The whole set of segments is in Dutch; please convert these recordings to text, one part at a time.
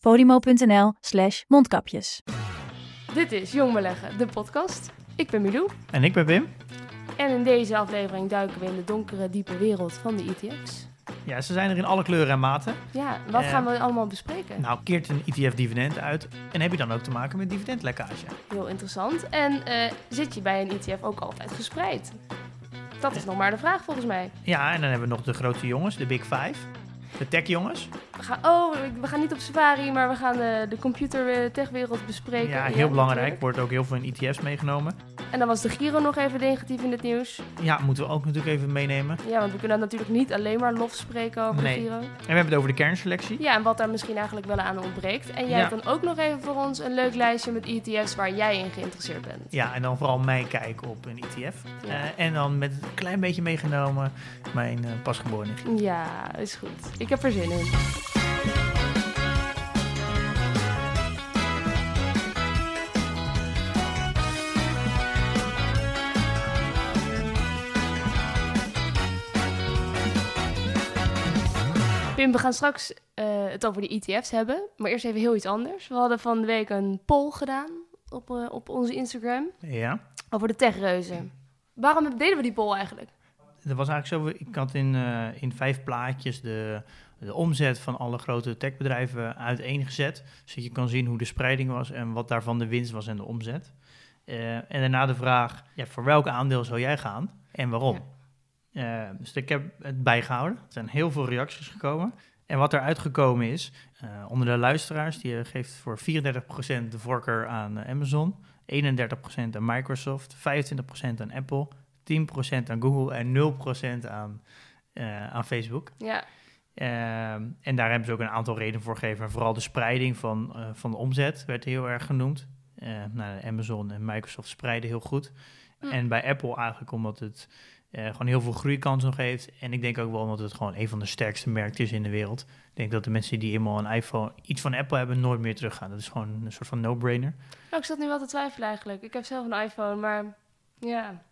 podimo.nl slash mondkapjes. Dit is Jong Beleggen, de podcast. Ik ben Milou En ik ben Wim. en in deze aflevering duiken we in de donkere, diepe wereld van de ETF's. Ja, ze zijn er in alle kleuren en maten. Ja, wat Eh, gaan we allemaal bespreken? Nou, keert een ETF dividend uit en heb je dan ook te maken met dividendlekkage? Heel interessant. En eh, zit je bij een ETF ook altijd gespreid? Dat is nog maar de vraag volgens mij. Ja, en dan hebben we nog de grote jongens, de Big Five. De tech jongens. We gaan, oh, we gaan niet op safari, maar we gaan de, de computer-techwereld bespreken. Ja, heel belangrijk. natuurlijk. Wordt ook heel veel in ETF's meegenomen. En dan was de Giro nog even negatief in het nieuws. Ja, moeten we ook natuurlijk even meenemen. Ja, want we kunnen natuurlijk niet alleen maar lof spreken over Nee. de Giro. En we hebben het over de kernselectie. Ja, en wat daar misschien eigenlijk wel aan ontbreekt. En jij Ja. hebt dan ook nog even voor ons een leuk lijstje met ETF's waar jij in geïnteresseerd bent. Ja, en dan vooral mijn kijk op een ETF. Ja. Eh, en dan met een klein beetje meegenomen mijn eh, pasgeboren nichtje. Ja, is goed. Ik heb er zin in. We gaan straks eh, het over de ETF's hebben. Maar eerst even heel iets anders. We hadden van de week een poll gedaan op, eh, op onze Instagram Ja. over de techreuzen. Waarom deden we die poll eigenlijk? Dat was eigenlijk zo, ik had in, eh, in vijf plaatjes de, de omzet van alle grote techbedrijven uiteengezet. Zodat je kan zien hoe de spreiding was en wat daarvan de winst was en de omzet. En daarna de vraag, ja, voor welk aandeel zou jij gaan en waarom? Eh, dus ik heb het bijgehouden. Er zijn heel veel reacties gekomen. En wat eruit gekomen is, eh, onder de luisteraars, die eh, geeft voor 34% de voorkeur aan eh, Amazon, 31% aan Microsoft, 25% aan Apple, 10% aan Google en 0% aan, aan Facebook. Ja, Ehm, en daar hebben ze ook een aantal redenen voor gegeven. En vooral de spreiding van, van de omzet werd heel erg genoemd. Nou, Amazon en Microsoft spreiden heel goed. Mm. En bij Apple eigenlijk omdat het eh, gewoon heel veel groeikans nog heeft. En ik denk ook wel omdat het gewoon een van de sterkste merken is in de wereld. Ik denk dat de mensen die eenmaal een iPhone, iets van Apple hebben, nooit meer teruggaan. Dat is gewoon een soort van no-brainer. Nou, ik zat nu wel te twijfelen eigenlijk. Ik heb zelf een iPhone, maar ja.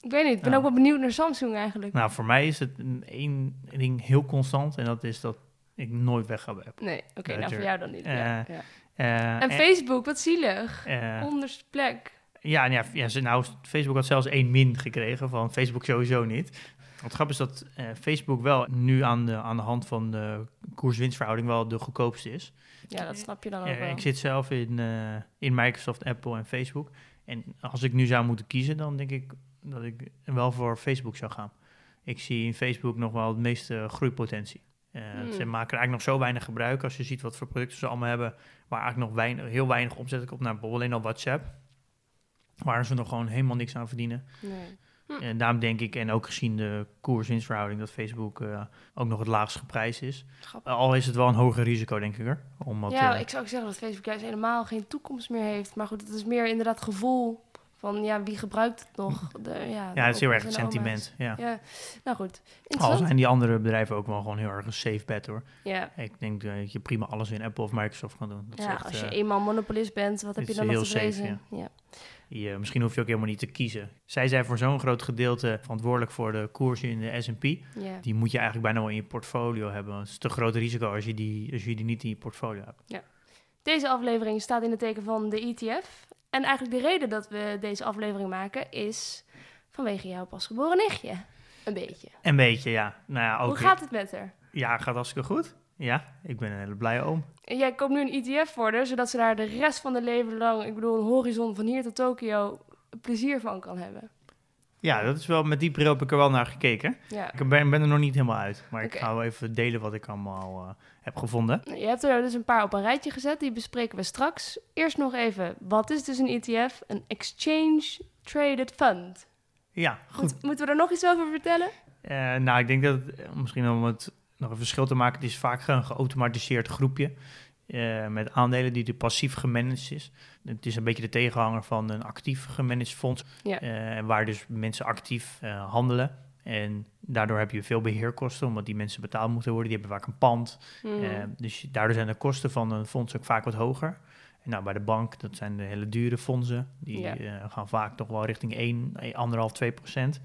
Ik weet niet, ik ben Ja. ook wel benieuwd naar Samsung eigenlijk. Nou, voor mij is het een één ding heel constant. En dat is dat ik nooit weg ga bij Apple. Nee, oké, nou voor jou dan niet. ja, Eh, ja. Eh, En Facebook, wat zielig. Onderste plek. Ja, ja, ja ze- nou, Facebook had zelfs één min gekregen van Facebook sowieso niet. Het grap is dat eh, Facebook wel nu aan de, aan de hand van de koers-winstverhouding wel de goedkoopste is. Ja, dat snap je dan ook wel. ik zit zelf in, eh, in Microsoft, Apple en Facebook. En als ik nu zou moeten kiezen, dan denk ik dat ik wel voor Facebook zou gaan. Ik zie in Facebook nog wel het meeste groeipotentie. Eh, Hmm. Ze maken er eigenlijk nog zo weinig gebruik. Als je ziet wat voor producten ze allemaal hebben, waar eigenlijk nog weinig, heel weinig omzet op. Nou, bijvoorbeeld alleen al WhatsApp. Waar ze nog gewoon helemaal niks aan verdienen. Nee. En daarom denk ik, en ook gezien de koers-winstverhouding, dat Facebook eh, ook nog het laagst geprijsd is. Al is het wel een hoger risico, denk ik er. Omdat, ja, eh, ik zou ook zeggen dat Facebook juist helemaal geen toekomst meer heeft. Maar goed, het is meer inderdaad gevoel van, ja, wie gebruikt het nog? De, ja, ja, het is heel erg het sentiment. Ja. nou goed. Al zijn die andere bedrijven ook wel gewoon heel erg een safe bet hoor. Ja, Ik denk eh, dat je prima alles in Apple of Microsoft kan doen. Dat ja echt, als je eenmaal monopolist bent, wat heb je dan nog heel te safe? Ja. Misschien hoef je ook helemaal niet te kiezen. Zij zijn voor zo'n groot gedeelte verantwoordelijk voor de koers in de S&P. Ja. Die moet je eigenlijk bijna wel in je portfolio hebben. Het is te groot risico als je, die, als je die niet in je portfolio hebt. Deze aflevering staat in het teken van de ETF. En eigenlijk de reden dat we deze aflevering maken is vanwege jouw pasgeboren nichtje. Een beetje. Een beetje, ja. Nou ja, ook Hoe gaat het met haar? Ja, gaat hartstikke goed. Ja, ik ben een hele blije oom. En jij koopt nu een ETF voor haar, zodat ze daar de rest van de leven lang, ik bedoel een horizon van hier tot Tokio, plezier van kan hebben. Ja, dat is wel, met die bril heb ik er wel naar gekeken. Ja. Ik ben, ben er nog niet helemaal uit, maar ik ga wel even delen wat ik allemaal eh, heb gevonden. Je hebt er dus een paar op een rijtje gezet, die bespreken we straks. Eerst nog even, wat is dus een ETF? Een Exchange Traded Fund. Ja, goed. Moet- moeten we er nog iets over vertellen? Eh, nou, ik denk dat het, eh, misschien om het nog een verschil te maken, het is vaak een geautomatiseerd groepje. eh, met aandelen die de passief gemanaged is. Het is een beetje de tegenhanger van een actief gemanaged fonds, Ja. eh, waar dus mensen actief eh, handelen. En daardoor heb je veel beheerkosten, omdat die mensen betaald moeten worden. Die hebben vaak een pand. Eh, dus daardoor zijn de kosten van een fonds ook vaak wat hoger. En nou, bij de bank, dat zijn de hele dure fondsen. Die Ja. gaan vaak toch wel richting 1, 1,5, 2 procent.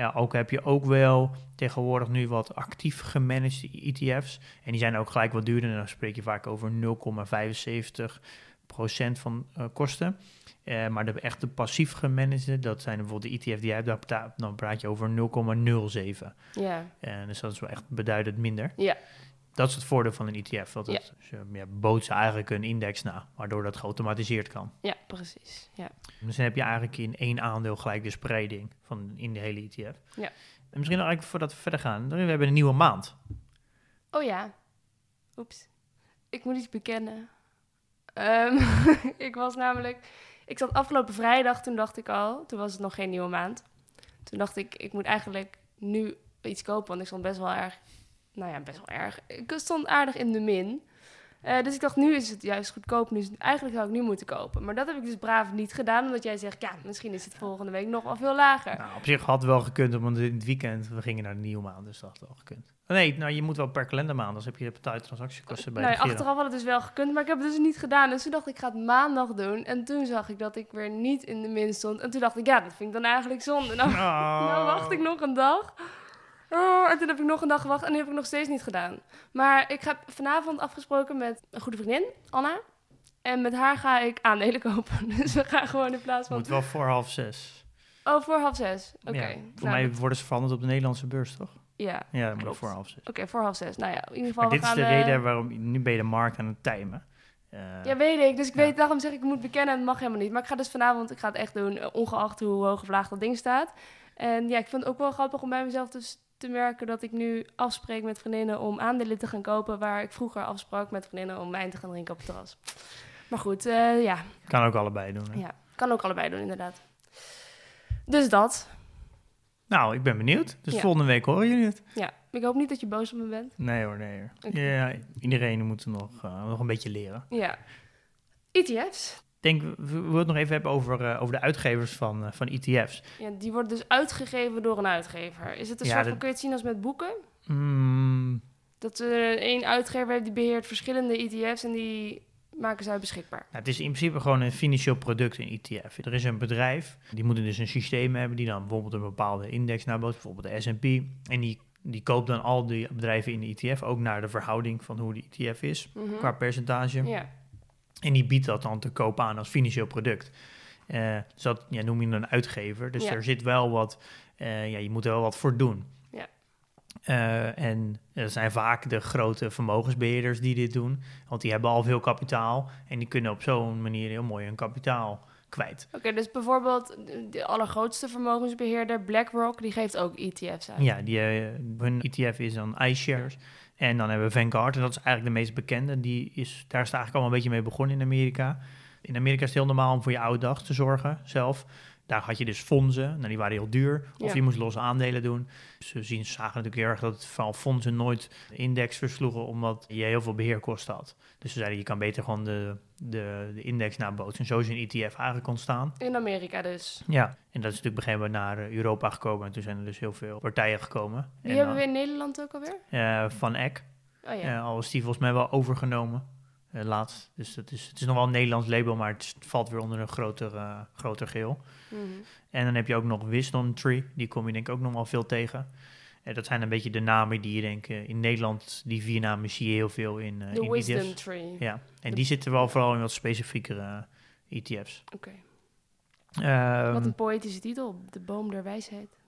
Ja, ook heb je ook wel tegenwoordig nu wat actief gemanaged ETF's. En die zijn ook gelijk wat duurder. En dan spreek je vaak over 0,75 procent van eh, kosten. Eh, maar de echte passief gemanagede, dat zijn bijvoorbeeld de ETF die jij hebt, daar dan praat je over 0,07. ja. En dus dat is wel echt beduidend minder. Ja. Dat is het voordeel van een ETF. Dat het, ja, bootst eigenlijk een index na, waardoor dat geautomatiseerd kan. ja, precies. Ja. Dus dan heb je eigenlijk in één aandeel gelijk de spreiding van in de hele ETF. Ja. En misschien nog eigenlijk voordat we verder gaan, we hebben een nieuwe maand. Oh ja. Oeps. Ik moet iets bekennen. Ehm, ik was namelijk... Ik zat afgelopen vrijdag, toen dacht ik al... Toen was het nog geen nieuwe maand. Toen dacht ik, ik moet eigenlijk nu iets kopen. Want ik stond best wel erg... Nou ja, best wel erg. Ik stond aardig in de min. Eh, dus ik dacht, nu is het juist goedkoop. Dus eigenlijk zou ik nu moeten kopen. Maar dat heb ik dus braaf niet gedaan. Omdat jij zegt, ja, misschien is het volgende week nog wel veel lager. Nou, op zich had het wel gekund, want in het weekend, we gingen naar de nieuwe maand, dus dat had wel gekund. Nee, nou, je moet wel per kalendermaand, anders heb je betaald transactiekosten bij de Giro. achteraf had het dus wel gekund, maar ik heb het dus niet gedaan. Dus toen dacht ik, ik ga het maandag doen. En toen zag ik dat ik weer niet in de min stond. En toen dacht ik, ja, dat vind ik dan eigenlijk zonde. Nou, Oh. nou wacht ik nog een dag. Oh, en toen heb ik nog een dag gewacht en nu heb ik nog steeds niet gedaan. Maar ik heb vanavond afgesproken met een goede vriendin, Anna. En met haar ga ik aandelen kopen. Dus we gaan gewoon in plaats van... Moet wel voor half zes. Oh, voor half zes. Oké. Ja, voor Nou, mij dat- worden ze veranderd op de Nederlandse beurs, toch? Ja, Ja, Klopt. voor half zes. oké, voor half zes. Nou ja, in ieder geval, Maar dit is de reden waarom, nu ben je de markt aan het timen. Eh, Ja, weet ik. Dus ik Ja. weet, daarom zeg ik, ik moet bekennen, het mag helemaal niet. Maar ik ga dus vanavond, ik ga het echt doen, ongeacht hoe hoog of laag dat ding staat. En ja, ik vind het ook wel grappig om bij mezelf dus te merken dat ik nu afspreek met vriendinnen om aandelen te gaan kopen, waar ik vroeger afsprak met vriendinnen om wijn te gaan drinken op het terras. Maar goed, eh, ja, Kan ook allebei doen. hè? ja, kan ook allebei doen inderdaad. Dus dat. Nou, ik ben benieuwd. Dus Ja. volgende week horen jullie het. Ja, ik hoop niet dat je boos op me bent. Nee hoor, nee hoor. Ja, iedereen moet nog, eh, nog een beetje leren. Ja. ETF's. Ik denk, we willen het nog even hebben over, eh, over de uitgevers van, eh, van ETF's. Ja, die worden dus uitgegeven door een uitgever. Is het een Ja, soort van, kun je het zien als met boeken? Mm, Dat er één uitgever heeft die beheert verschillende ETF's en die maken zij beschikbaar. nou, het is in principe gewoon een financieel product, een ETF. Er is een bedrijf, die moeten dus een systeem hebben die dan bijvoorbeeld een bepaalde index nabootst, bijvoorbeeld de S&P. En die, die koopt dan al die bedrijven in de ETF, ook naar de verhouding van hoe de ETF is, Mhm. qua percentage. Ja, En die biedt dat dan te koop aan als financieel product. Eh, dus dat ja, noem je een uitgever. Dus Ja. er zit wel wat, eh, ja, je moet er wel wat voor doen. Ja. Eh, en er zijn vaak de grote vermogensbeheerders die dit doen. Want die hebben al veel kapitaal. En die kunnen op zo'n manier heel mooi hun kapitaal kwijt. oké, dus bijvoorbeeld de allergrootste vermogensbeheerder BlackRock, die geeft ook ETF's uit. Ja, die, hun ETF is dan iShares. En dan hebben we Vanguard, en dat is eigenlijk de meest bekende. Die is, daar is het eigenlijk allemaal een beetje mee begonnen in Amerika. In Amerika is het heel normaal om voor je oude dag te zorgen zelf. Daar had je dus fondsen, nou, die waren heel duur. Of Ja. je moest losse aandelen doen. Ze zien, zagen natuurlijk heel erg dat het vooral fondsen nooit de index versloegen, omdat je heel veel beheerkosten had. Dus ze zeiden, je kan beter gewoon de, de, de index nabootsen. En zo is een ETF eigenlijk ontstaan. In Amerika dus. Ja, en dat is natuurlijk moment naar eh, Europa gekomen. En toen zijn er dus heel veel partijen gekomen. Die En hebben we in Nederland ook alweer? eh, van Eck, Oh ja. eh, al is die volgens mij wel overgenomen eh, laatst. Dus dat is, het is nog wel een Nederlands label, maar het, valt weer onder een groter, eh, groter geel. Mhm. En dan heb je ook nog Wisdom Tree, die kom je denk ik ook nog wel veel tegen. Eh, dat zijn een beetje de namen die je denk ik in Nederland, die vier namen zie je heel veel in, De in Wisdom ETF's. Tree. Ja, en die zitten wel vooral in wat specifiekere ETF's. Oké. Ehm, Wat een poëtische titel. De boom der wijsheid.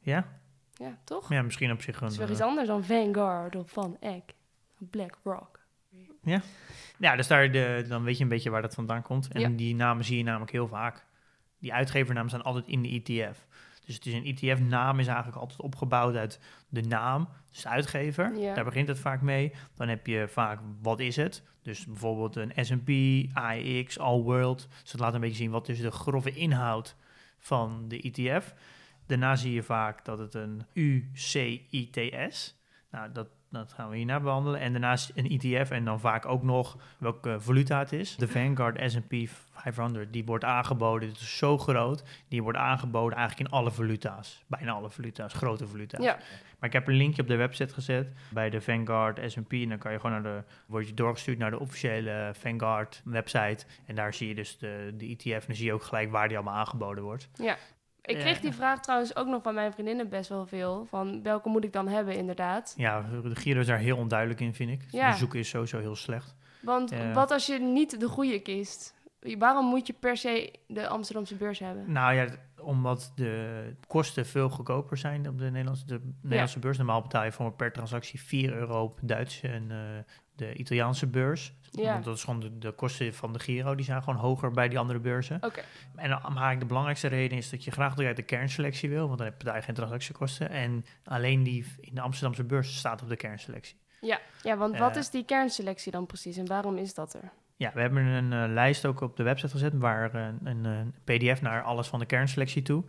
ja? Ja, toch? ja, misschien op zich een... Het is wel iets anders dan Vanguard of Van Eck. BlackRock. Ja, dus daar de, dan weet je een beetje waar dat vandaan komt. En Ja. die namen zie je namelijk heel vaak. Die uitgevernamen staan altijd in de ETF. Dus het is een ETF-naam is eigenlijk altijd opgebouwd uit de naam, dus de uitgever. Ja. Daar begint het vaak mee. Dan heb je vaak, wat is het? Dus bijvoorbeeld een S&P, AX, All World. Dus dat laat een beetje zien wat is de grove inhoud van de ETF. Daarna zie je vaak dat het een UCITS. Nou, dat, dat gaan we hierna behandelen. En daarnaast een ETF en dan vaak ook nog welke valuta het is. De Vanguard S&P 500, die wordt aangeboden, het is zo groot, die wordt aangeboden eigenlijk in alle valuta's. Bijna alle valuta's, grote valuta's. Ja, Maar ik heb een linkje op de website gezet bij de Vanguard S&P en dan kan je gewoon naar de, word je doorgestuurd naar de officiële Vanguard website en daar zie je dus de, de ETF en dan zie je ook gelijk waar die allemaal aangeboden wordt. ja. Ik kreeg die vraag trouwens ook nog van mijn vriendinnen best wel veel. Van welke moet ik dan hebben, inderdaad. Ja, de Giro is daar heel onduidelijk in, vind ik. Ja. De zoeken is sowieso heel slecht. Want wat als je niet de goede kiest? Waarom moet je per se de Amsterdamse beurs hebben? Nou ja, omdat de kosten veel goedkoper zijn op de Nederlandse, de Nederlandse beurs. Normaal betaal je voor per transactie 4 euro op Duitse en eh, de Italiaanse beurs. Ja. Want dat is gewoon de, de kosten van de Giro, die zijn gewoon hoger bij die andere beurzen. Oké, En dan, maar eigenlijk de belangrijkste reden is dat je graag uit de kernselectie wil, want dan betaal je geen transactiekosten. En alleen die in de Amsterdamse beurs staat op de kernselectie. ja. ja, want wat Eh. is die kernselectie dan precies en waarom is dat er? Ja, we hebben een eh, lijst ook op de website gezet, waar eh, een, een pdf naar alles van de kernselectie toe.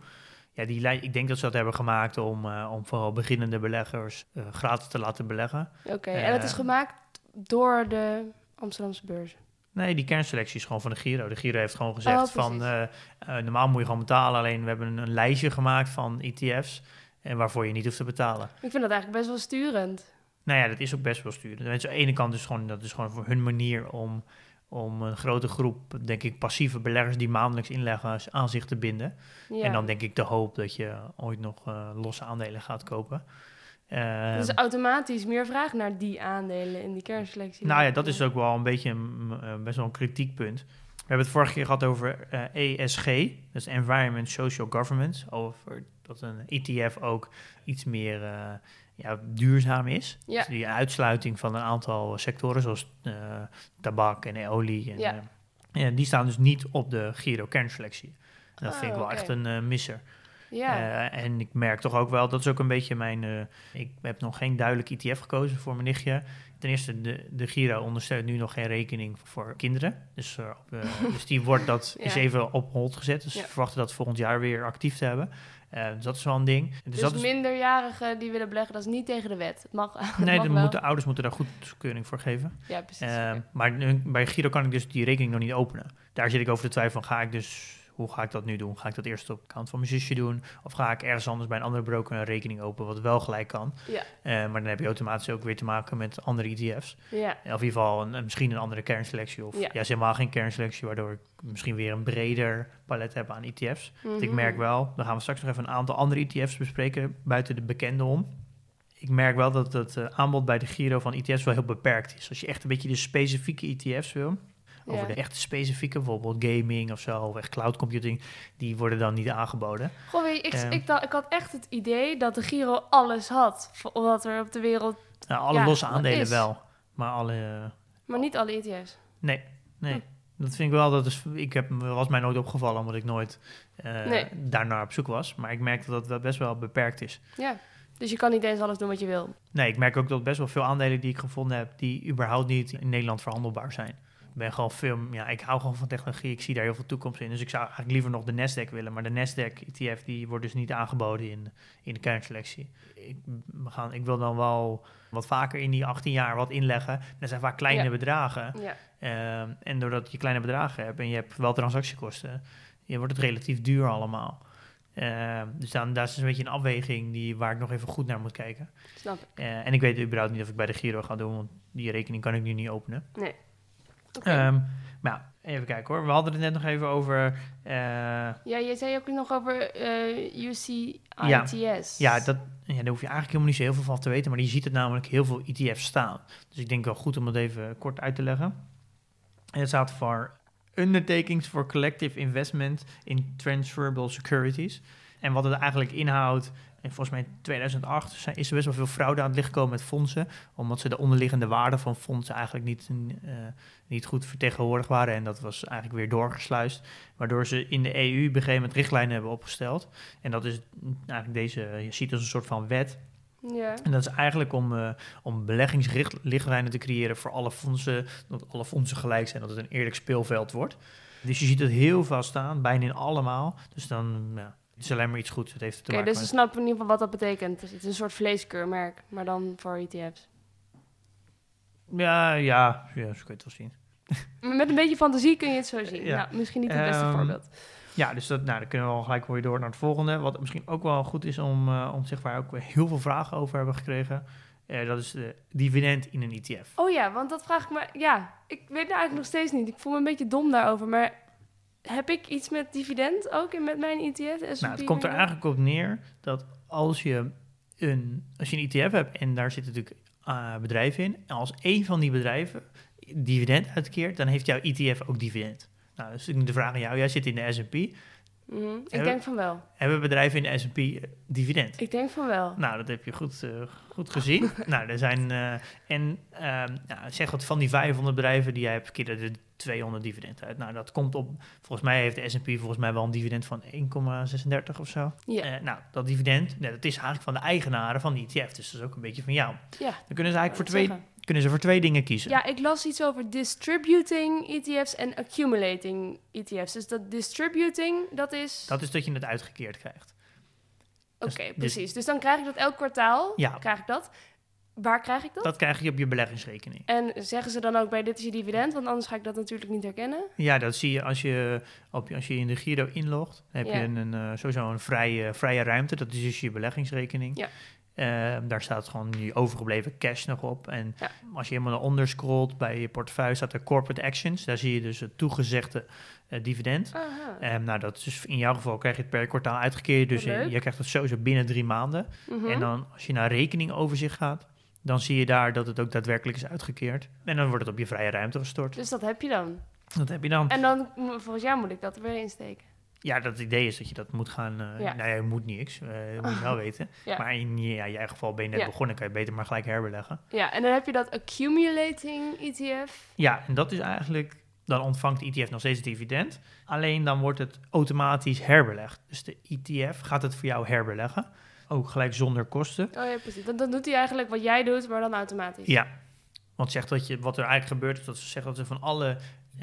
Ja, die ik denk dat ze dat hebben gemaakt om, eh, om vooral beginnende beleggers eh, gratis te laten beleggen. Oké, en het is gemaakt door de Amsterdamse beurs. Nee, die kernselectie is gewoon van de Giro. De Giro heeft gewoon gezegd Oh, van precies. eh, eh, normaal moet je gewoon betalen, alleen we hebben een, een lijstje gemaakt van ETF's en waarvoor je niet hoeft te betalen. Ik vind dat eigenlijk best wel sturend. Nou ja, dat is ook best wel sturen. Mensen aan de ene kant is gewoon, dat is gewoon voor hun manier om, om een grote groep, denk ik, passieve beleggers die maandelijks inleggen aan zich te binden. Ja. En dan denk ik de hoop dat je ooit nog eh, losse aandelen gaat kopen. Eh, dus automatisch meer vraag naar die aandelen in die kernselectie. nou ja, dat is ook wel een beetje een, best wel een kritiekpunt. We hebben het vorige keer gehad over eh, ESG, dat is Environment Social Governance, over dat een ETF ook iets meer eh, ja, duurzaam is. Ja. Dus die uitsluiting van een aantal sectoren, zoals eh, tabak en olie. En, Ja. ja, die staan dus niet op de Giro kernselectie. En dat vind ik wel oké. echt een misser. Ja, Eh, en ik merk toch ook wel, dat is ook een beetje mijn... eh, ik heb nog geen duidelijk ETF gekozen voor mijn nichtje. Ten eerste, de, de Giro ondersteunt nu nog geen rekening voor kinderen. Dus, eh, dus die wordt, dat is even op hold gezet. Dus Ja. we verwachten dat volgend jaar weer actief te hebben. Dus dat is wel een ding. Dus, dus dat is, minderjarigen die willen beleggen, dat is niet tegen de wet. Het mag, het nee, mag de moeten, ouders moeten daar goedkeuring voor geven. Ja, precies. Maar nu- bij Giro kan ik dus die rekening nog niet openen. Daar zit ik over te twijfelen van, ga ik dus... Hoe ga ik dat nu doen? Ga ik dat eerst op de account van mijn zusje doen? Of ga ik ergens anders bij een andere broker een rekening openen, wat wel gelijk kan? Ja, Eh, maar dan heb je automatisch ook weer te maken met andere ETF's. ja. Of in ieder geval een, misschien een andere kernselectie. Of Ja. juist helemaal geen kernselectie, waardoor ik misschien weer een breder palet heb aan ETF's. Ik Mhm. merk wel, dan gaan we straks nog even een aantal andere ETF's bespreken, buiten de bekende om. Ik merk wel dat het eh, aanbod bij de Giro van ETF's wel heel beperkt is. Als je echt een beetje de specifieke ETF's wil, over de echte specifieke, bijvoorbeeld gaming of zo, of echt cloud computing, die worden dan niet aangeboden. Goh, weet je, ik, Ehm. ik, dacht, ik had echt het idee dat de Giro alles had. Omdat er op de wereld... Nou, alle losse aandelen wel, maar alle... Maar niet alle ETF's. Nee, nee. Hm. Dat vind ik wel, dat is, ik heb, was mij nooit opgevallen, omdat ik nooit eh Nee. daarnaar op zoek was. Maar ik merk dat dat best wel beperkt is. Ja. Dus je kan niet eens alles doen wat je wil. Nee, ik merk ook dat best wel veel aandelen die ik gevonden heb, die überhaupt niet in Nederland verhandelbaar zijn. Ben gewoon veel, ja, ik hou gewoon van technologie, ik zie daar heel veel toekomst in. Dus ik zou eigenlijk liever nog de Nasdaq willen, maar de Nasdaq ETF die wordt dus niet aangeboden in, in de kernselectie. Ik, we gaan, ik wil dan wel wat vaker in die 18 jaar wat inleggen. Dat zijn vaak kleine Ja. bedragen. Ja. Ehm, en doordat je kleine bedragen hebt en je hebt wel transactiekosten, je wordt het relatief duur allemaal. Ehm, dus dan, daar is een beetje een afweging die, waar ik nog even goed naar moet kijken. Snap ik. Eh, en ik weet überhaupt niet of ik bij de Giro ga doen, want die rekening kan ik nu niet openen. Nee. Oké. Ehm, ja, even kijken hoor. We hadden het net nog even over. eh, Ja, je zei ook nog over eh Ja. UCITS. ja, dat, ja, daar hoef je eigenlijk helemaal niet zo heel veel van te weten, maar je ziet het namelijk heel veel ETF's staan. Dus ik denk wel goed om het even kort uit te leggen. En het staat voor Undertakings for Collective Investment in Transferable Securities. En wat het eigenlijk inhoudt, en volgens mij in 2008 zijn, is er best wel veel fraude aan het licht gekomen met fondsen, omdat ze de onderliggende waarde van fondsen eigenlijk niet, eh, niet goed vertegenwoordigd waren. En dat was eigenlijk weer doorgesluist, waardoor ze in de EU op een gegeven moment richtlijnen hebben opgesteld. En dat is eigenlijk deze, je ziet als een soort van wet. Ja. En dat is eigenlijk om, eh om beleggingsrichtlijnen te creëren voor alle fondsen, dat alle fondsen gelijk zijn, dat het een eerlijk speelveld wordt. Dus je ziet het heel veel staan, bijna in allemaal. Dus dan, ja, het is alleen maar iets goeds. Het heeft te Oké, maken dus we met... snappen in ieder geval wat dat betekent. Dus het is een soort vleeskeurmerk, maar dan voor ETF's. Ja, ja, ja, zo kun je het wel zien. Met een beetje fantasie kun je het zo zien. Ja. Nou, misschien niet het beste Ehm, voorbeeld. Ja, dus dat, nou, dan kunnen we al gelijk weer door naar het volgende. Wat misschien ook wel goed is om, eh, om zeg maar ook weer heel veel vragen over hebben gekregen. Eh, dat is de dividend in een ETF. Oh ja, want dat vraag ik me... Ja, ik weet het eigenlijk nog steeds niet. Ik voel me een beetje dom daarover. Maar heb ik iets met dividend ook in met mijn ETF? Nou, het komt er eigenlijk op neer dat als je een, als je een ETF hebt en daar zitten natuurlijk eh, bedrijven in, en als één van die bedrijven dividend uitkeert, dan heeft jouw ETF ook dividend. Nou, dus nu de vraag aan jou, jij zit in de S&P, Mhm, Ik denk van wel. hebben bedrijven in de S&P eh, dividend? Ik denk van wel. Nou, dat heb je goed, eh, goed gezien. nou, er zijn, eh, en ehm, nou, zeg dat van die 500 bedrijven die jij hebt, keren er 200 dividend uit. Nou, dat komt op, volgens mij heeft de S&P volgens mij wel een dividend van 1,36 of zo. Ja. Nou, dat dividend, nou, dat is eigenlijk van de eigenaren van die ETF, dus dat is ook een beetje van jou. Ja, Dan kunnen ze eigenlijk voor twee, zeggen. Kunnen ze voor twee dingen kiezen. Ja, ik las iets over distributing ETF's en accumulating ETF's. Dus dat distributing, dat is... Dat is dat je het uitgekeerd krijgt. Oké, dus- precies. Dus dan krijg ik dat elk kwartaal. Ja. Krijg ik dat. Waar krijg ik dat? Dat krijg je op je beleggingsrekening. En zeggen ze dan ook bij dit is je dividend? Want anders ga ik dat natuurlijk niet herkennen. Ja, dat zie je als je, op, als je in de Giro inlogt. Dan heb Ja. je een, eh, sowieso een vrije, vrije ruimte. Dat is dus je beleggingsrekening. Ja. Ehm, daar staat gewoon je overgebleven cash nog op. En Ja. als je helemaal naar onder scrolt bij je portefeuille staat er corporate actions. Daar zie je dus het toegezegde eh, dividend. Ehm, nou, dat is dus in jouw geval krijg je het per kwartaal uitgekeerd. Dus je, krijgt het sowieso binnen drie maanden. Mhm. En dan als je naar rekeningoverzicht gaat, dan zie je daar dat het ook daadwerkelijk is uitgekeerd. En dan wordt het op je vrije ruimte gestort. Dus dat heb je dan. Dat heb je dan. En dan, volgens jou moet ik dat er weer insteken. Ja, dat idee is dat je dat moet gaan. eh Ja. Nou ja, je moet niks. eh dat moet je wel weten. Ja. Maar in je, eigen geval ben je net begonnen, kan je beter maar gelijk herbeleggen. Ja, en dan heb je dat accumulating ETF. Ja, en dat is eigenlijk. Dan ontvangt de ETF nog steeds dividend. Alleen dan wordt het automatisch herbelegd. Dus de ETF gaat het voor jou herbeleggen. Ook gelijk zonder kosten. Oh ja, precies. Dan, dan doet hij eigenlijk wat jij doet, maar dan automatisch. Ja, want zegt dat je, wat er eigenlijk gebeurt, is dat ze zeggen dat ze van alle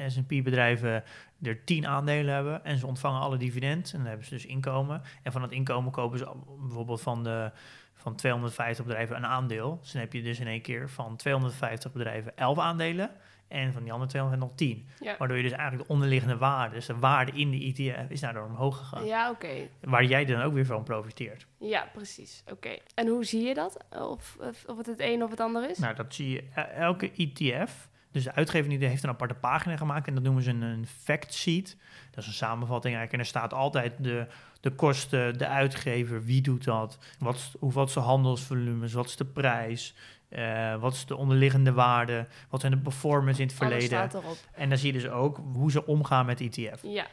S&P-bedrijven er 10 aandelen hebben en ze ontvangen alle dividend en dan hebben ze dus inkomen. En van het inkomen kopen ze bijvoorbeeld van, de, van 250 bedrijven een aandeel. Dus dan heb je dus in één keer van 250 bedrijven 11 aandelen en van die andere 200 nog 10. Ja, Waardoor je dus eigenlijk de onderliggende waarde, dus de waarde in de ETF, is daardoor omhoog gegaan. ja oké. Waar jij dan ook weer van profiteert. Ja, precies. Oké. En hoe zie je dat? Of, of, het het een of het ander is? Nou, dat zie je. E- Elke ETF, dus de uitgever die heeft een aparte pagina gemaakt en dat noemen ze een, een fact sheet. Dat is een samenvatting eigenlijk. En er staat altijd de, de kosten, de uitgever, wie doet dat, wat, hoe, wat is de handelsvolumes, wat is de prijs, eh, wat is de onderliggende waarde, wat zijn de performance in het verleden. staat erop. En dan zie je dus ook hoe ze omgaan met ETF. Ja.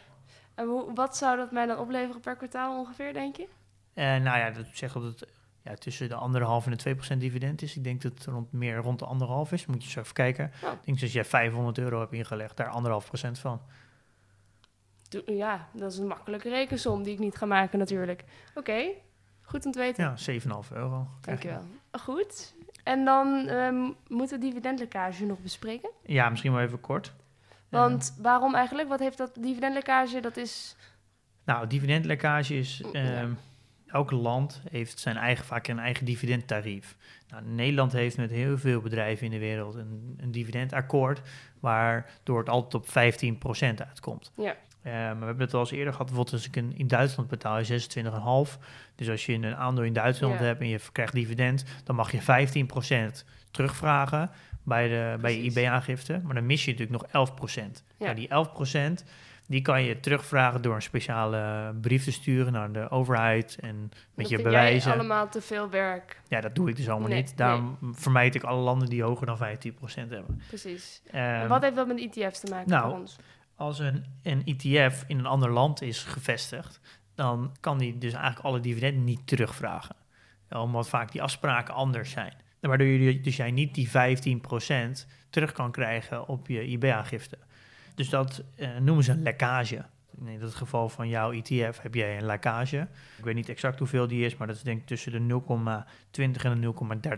En hoe, wat zou dat mij dan opleveren per kwartaal ongeveer, denk je? En nou ja, dat zegt dat het ja, tussen de anderhalf en de 2% dividend is. Ik denk dat het rond, meer rond de anderhalf is. Moet je zo even kijken. Ik denk dat als jij 500 euro hebt ingelegd, daar anderhalf procent van. Ja, dat is een makkelijke rekensom die ik niet ga maken natuurlijk. Oké, goed om te weten. Ja, 7,5 euro. krijg je. Dankjewel. Goed. En dan ehm, moeten we dividendlekkage nog bespreken. Ja, misschien wel even kort. Want waarom eigenlijk? Wat heeft dat dividendlekkage? Dat is... Eh, nou, dividendlekkage is... Ja. Elk land heeft zijn eigen, vaak een eigen dividendtarief. Nou, Nederland heeft met heel veel bedrijven in de wereld een, een dividendakkoord... waardoor het altijd op 15% uitkomt. Ja. Eh, maar we hebben het al eens eerder gehad. Bijvoorbeeld als ik een, in Duitsland betaal je 26,5. Dus als je een aandeel in Duitsland Ja. hebt en je krijgt dividend... dan mag je 15% terugvragen bij, de, bij je. IB-aangifte. Maar dan mis je natuurlijk nog 11%. Ja. Ja. die 11% die kan je terugvragen door een speciale brief te sturen naar de overheid en met dat je bewijzen. jij allemaal te veel werk. Ja, dat doe ik dus allemaal Nee, niet. Daarom vermijd ik alle landen die hoger dan 15% hebben. Precies. Ehm, en wat heeft dat met ETF's te maken nou, voor ons? als een, een ETF in een ander land is gevestigd, dan kan die dus eigenlijk alle dividenden niet terugvragen. Omdat vaak die afspraken anders zijn. Waardoor je dus jij niet die 15% terug kan krijgen op je IB-aangifte. Dus dat eh, noemen ze een lekkage. In het geval van jouw ETF heb jij een lekkage. Ik weet niet exact hoeveel die is, maar dat is denk ik tussen de 0,20 en de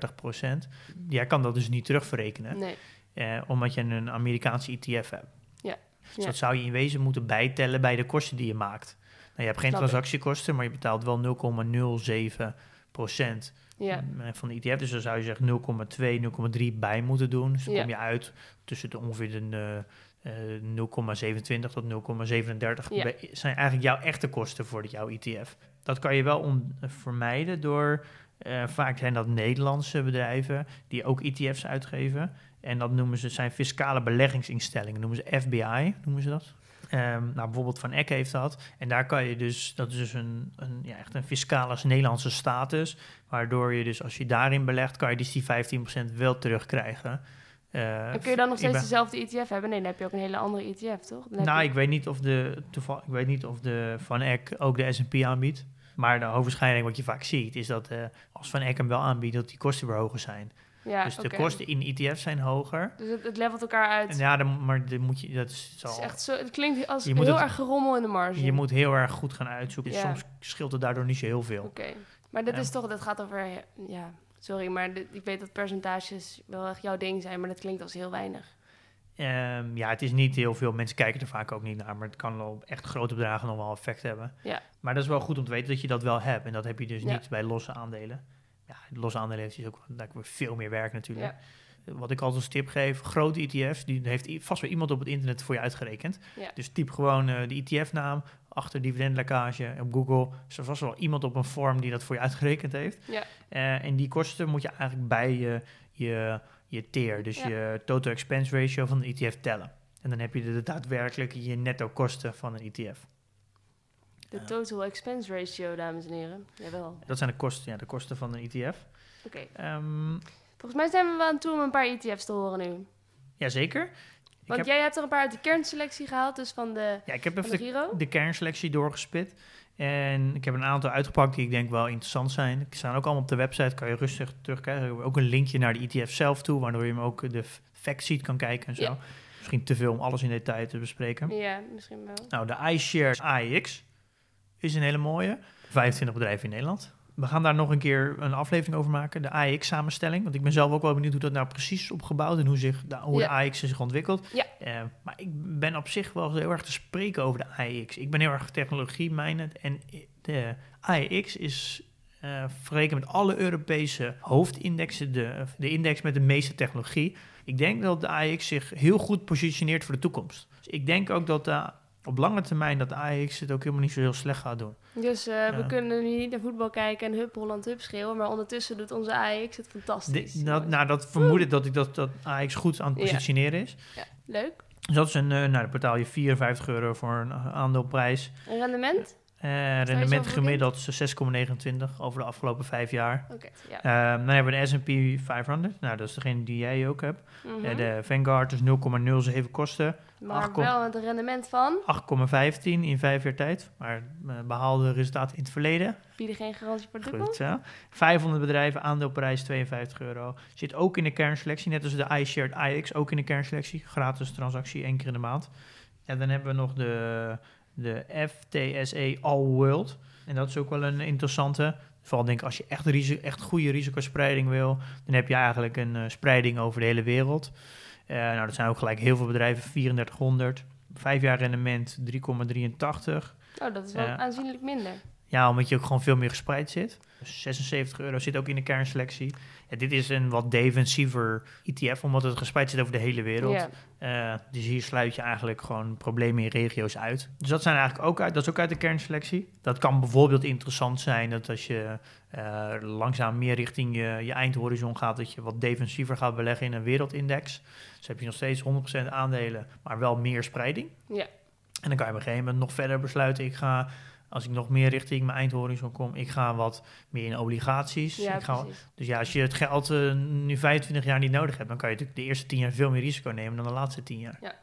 0,30 procent. Jij kan dat dus niet terugverrekenen, Nee. eh, omdat je een Amerikaanse ETF hebt. Ja. Dus Ja. dat zou je in wezen moeten bijtellen bij de kosten die je maakt. Nou, je hebt geen Snap ik. transactiekosten, maar je betaalt wel 0,07 procent Ja. eh, van de ETF. Dus dan zou je zeggen 0,2, 0,3 bij moeten doen. Dus dan Ja. kom je uit tussen de ongeveer de 0,27 tot 0,37 Ja. bij- zijn eigenlijk jouw echte kosten voor jouw ETF. Dat kan je wel om, eh, vermijden door, eh, vaak zijn dat Nederlandse bedrijven die ook ETF's uitgeven. En dat noemen ze, zijn fiscale beleggingsinstellingen, noemen ze FBI, noemen ze dat. Ehm, nou, bijvoorbeeld Van Eck heeft dat. En daar kan je dus, dat is dus een, een, ja, echt een fiscale Nederlandse status. Waardoor je dus, als je daarin belegt, kan je dus die 15% wel terugkrijgen. En kun je dan nog steeds ben- dezelfde ETF hebben? Nee, dan heb je ook een hele andere ETF, toch? Dan Nou, je- ik weet niet of de, toeval, ik weet niet of de Van Eck ook de S&P aanbiedt. Maar de hoofdwaarschijnlijk wat je vaak ziet, is dat eh, als Van Eck hem wel aanbiedt, dat die kosten weer hoger zijn. ja, dus de kosten in ETF zijn hoger. Dus het, het levelt elkaar uit. En ja, dan, maar dan moet je, dat is, het, is echt zo, het klinkt als Je moet heel het- erg gerommel in de marge. je moet heel erg goed gaan uitzoeken. Ja. Soms scheelt het daardoor niet zo heel veel. Oké. Maar Ja. is toch, dat gaat over, ja, sorry, maar ik weet dat percentages wel echt jouw ding zijn, maar dat klinkt als heel weinig. Ehm, ja, het is niet heel veel. Mensen kijken er vaak ook niet naar. Maar het kan wel op echt grote bedragen nog wel effect hebben. Ja. Maar dat is wel goed om te weten dat je dat wel hebt. En dat heb je dus Ja. niet bij losse aandelen. Ja, losse aandelen heeft dus ook daar veel meer werk natuurlijk. Wat ik altijd als tip geef, grote ETF's, die heeft vast wel iemand op het internet voor je uitgerekend. Ja. Dus typ gewoon eh, de ETF-naam achter dividendlekkage op Google. Is er vast wel iemand op een vorm die dat voor je uitgerekend heeft. Ja. Eh, en die kosten moet je eigenlijk bij je, je, je TER, dus Ja. je total expense ratio van de ETF tellen. En dan heb je de, daadwerkelijke je netto kosten van een ETF. De total expense ratio, dames en heren. Jawel. Dat zijn de kosten, ja, de kosten van een ETF. Oké. Ehm Volgens mij zijn we wel aan toe om een paar ETF's te horen nu. jazeker. Want heb, jij hebt er een paar uit de kernselectie gehaald, dus van de, ja, ik heb even de de, Giro. de kernselectie doorgespit. En ik heb een aantal uitgepakt die ik denk wel interessant zijn. Die staan ook allemaal op de website, kan je rustig terugkijken. Ook een linkje naar de ETF zelf toe, waardoor je hem ook de f- fact sheet kan kijken en zo. Ja. Misschien te veel om alles in detail te bespreken. Ja, misschien wel. Nou, de iShares AEX is een hele mooie. 25 bedrijven in Nederland. We gaan daar nog een keer een aflevering over maken, de AEX-samenstelling. Want ik ben zelf ook wel benieuwd hoe dat nou precies is opgebouwd en hoe, zich, de, hoe Ja. de AEX zich ontwikkelt. Ja. Eh, maar ik ben op zich wel heel erg te spreken over de AEX. Ik ben heel erg technologie-minded en de AEX is vergeleken met alle Europese hoofdindexen de, de index met de meeste technologie. Ik denk dat de AEX zich heel goed positioneert voor de toekomst. Dus ik denk ook dat de, op lange termijn dat AEX het ook helemaal niet zo heel slecht gaat doen. Dus eh, we Ja. kunnen nu niet naar voetbal kijken en hup Holland hup schreeuwen, maar ondertussen doet onze AX het fantastisch. De- dat, nou, dat vermoed ik dat, ik dat, dat AEX goed aan het Ja. positioneren is. Leuk. Dus dat is een, eh, nou, dan betaal je 54 euro voor een aandeelprijs. Een rendement? Eh, rendement voor gemiddeld is 6,29 over de afgelopen vijf jaar. Oké, ja. Eh, dan hebben we de S&P 500. Nou, dat is degene die jij ook hebt. Eh, de Vanguard is 0,07 kosten. maar acht kom- wel het rendement van, 8,15 in vijf jaar tijd. Maar eh, behaalde resultaten in het verleden. bieden geen garantie voor dubbel. Goed zo. 500 bedrijven, aandeelprijs 52 euro. Zit ook in de kernselectie, net als de iShared iX, ook in de kernselectie. Gratis transactie, één keer in de maand. En dan hebben we nog de, de FTSE All World. En dat is ook wel een interessante. Vooral denk ik, als je echt, risi- echt goede risicospreiding wil, dan heb je eigenlijk een eh, spreiding over de hele wereld. Eh, nou, dat zijn ook gelijk heel veel bedrijven, 3400. Vijf jaar rendement 3,83. Oh, dat is wel aanzienlijk minder. Ja, omdat je ook gewoon veel meer gespreid zit. Dus 76 euro zit ook in de kernselectie. Ja, dit is een wat defensiever ETF, omdat het gespreid zit over de hele wereld. Eh, dus hier sluit je eigenlijk gewoon problemen in regio's uit. Dus dat zijn eigenlijk ook uit, dat is ook uit de kernselectie. Dat kan bijvoorbeeld interessant zijn dat als je eh, langzaam meer richting je, je eindhorizon gaat, dat je wat defensiever gaat beleggen in een wereldindex. Dus heb je nog steeds 100% aandelen, maar wel meer spreiding. Ja. En dan kan je op een gegeven moment nog verder besluiten, ik ga als ik nog meer richting mijn eindhorizon kom, ik ga wat meer in obligaties. Ja, ik ga, precies. dus ja, als je het geld eh, nu 25 jaar niet nodig hebt, dan kan je natuurlijk de eerste 10 jaar veel meer risico nemen dan de laatste 10 jaar. Ja.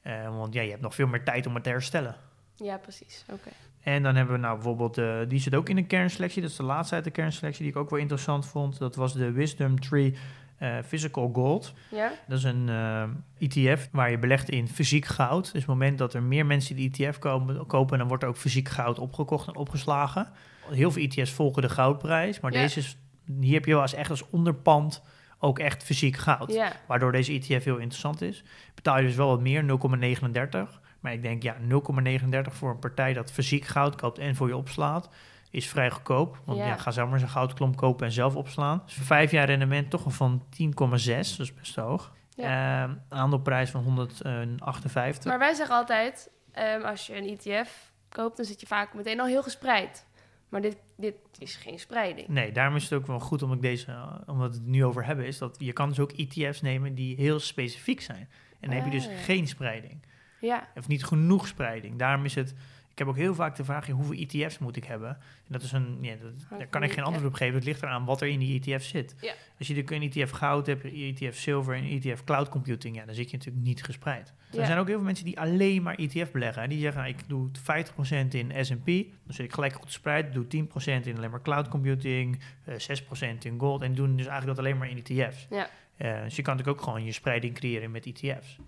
Eh, want ja, je hebt nog veel meer tijd om het te herstellen. Ja, precies. Oké. En dan hebben we nou bijvoorbeeld, eh, die zit ook in de kernselectie. Dat is de laatste uit de kernselectie die ik ook wel interessant vond. Dat was de Wisdom Tree eh, Physical Gold. Ja? Dat is een eh, ETF waar je belegt in fysiek goud. Dus op het moment dat er meer mensen die ETF kopen, kopen dan wordt er ook fysiek goud opgekocht en opgeslagen. Heel veel ETF's volgen de goudprijs, maar Ja. deze is, hier heb je wel als echt als onderpand ook echt fysiek goud. Ja. Waardoor deze ETF heel interessant is. Betaal je dus wel wat meer, 0,39. Maar ik denk, ja, 0,39 voor een partij dat fysiek goud koopt en voor je opslaat, is vrij goedkoop. Want ja. Ja. ga zelf maar eens een goudklomp kopen en zelf opslaan. Dus voor vijf jaar rendement toch wel van 10,6. Dat is best hoog. Ehm, aandeelprijs van 158. Maar wij zeggen altijd, ehm, als je een ETF koopt, dan zit je vaak meteen al heel gespreid. Maar dit, dit is geen spreiding. Nee, daarom is het ook wel goed om ik deze, uh, omdat we het nu over hebben, is dat je kan dus ook ETF's nemen die heel specifiek zijn. En dan heb je dus Ah, ja. geen spreiding. Ja, Of niet genoeg spreiding. Daarom is het. Ik heb ook heel vaak de vraag: ja, hoeveel ETF's moet ik hebben? En dat is een. Ja, dat, daar kan ik geen antwoord op geven. Het ligt eraan wat er in die ETF zit. Ja. Als je een ETF goud hebt, ETF zilver en ETF cloud computing, ja, dan zit je natuurlijk niet gespreid. Er Ja. zijn ook heel veel mensen die alleen maar ETF beleggen. En die zeggen: nou, ik doe 50% in SP, dan zit ik gelijk goed gespreid. Doe 10% in alleen maar cloud computing, eh 6% in gold. En doen dus eigenlijk dat alleen maar in ETF's. Ja. Eh, dus je kan natuurlijk ook gewoon je spreiding creëren met E ETF's.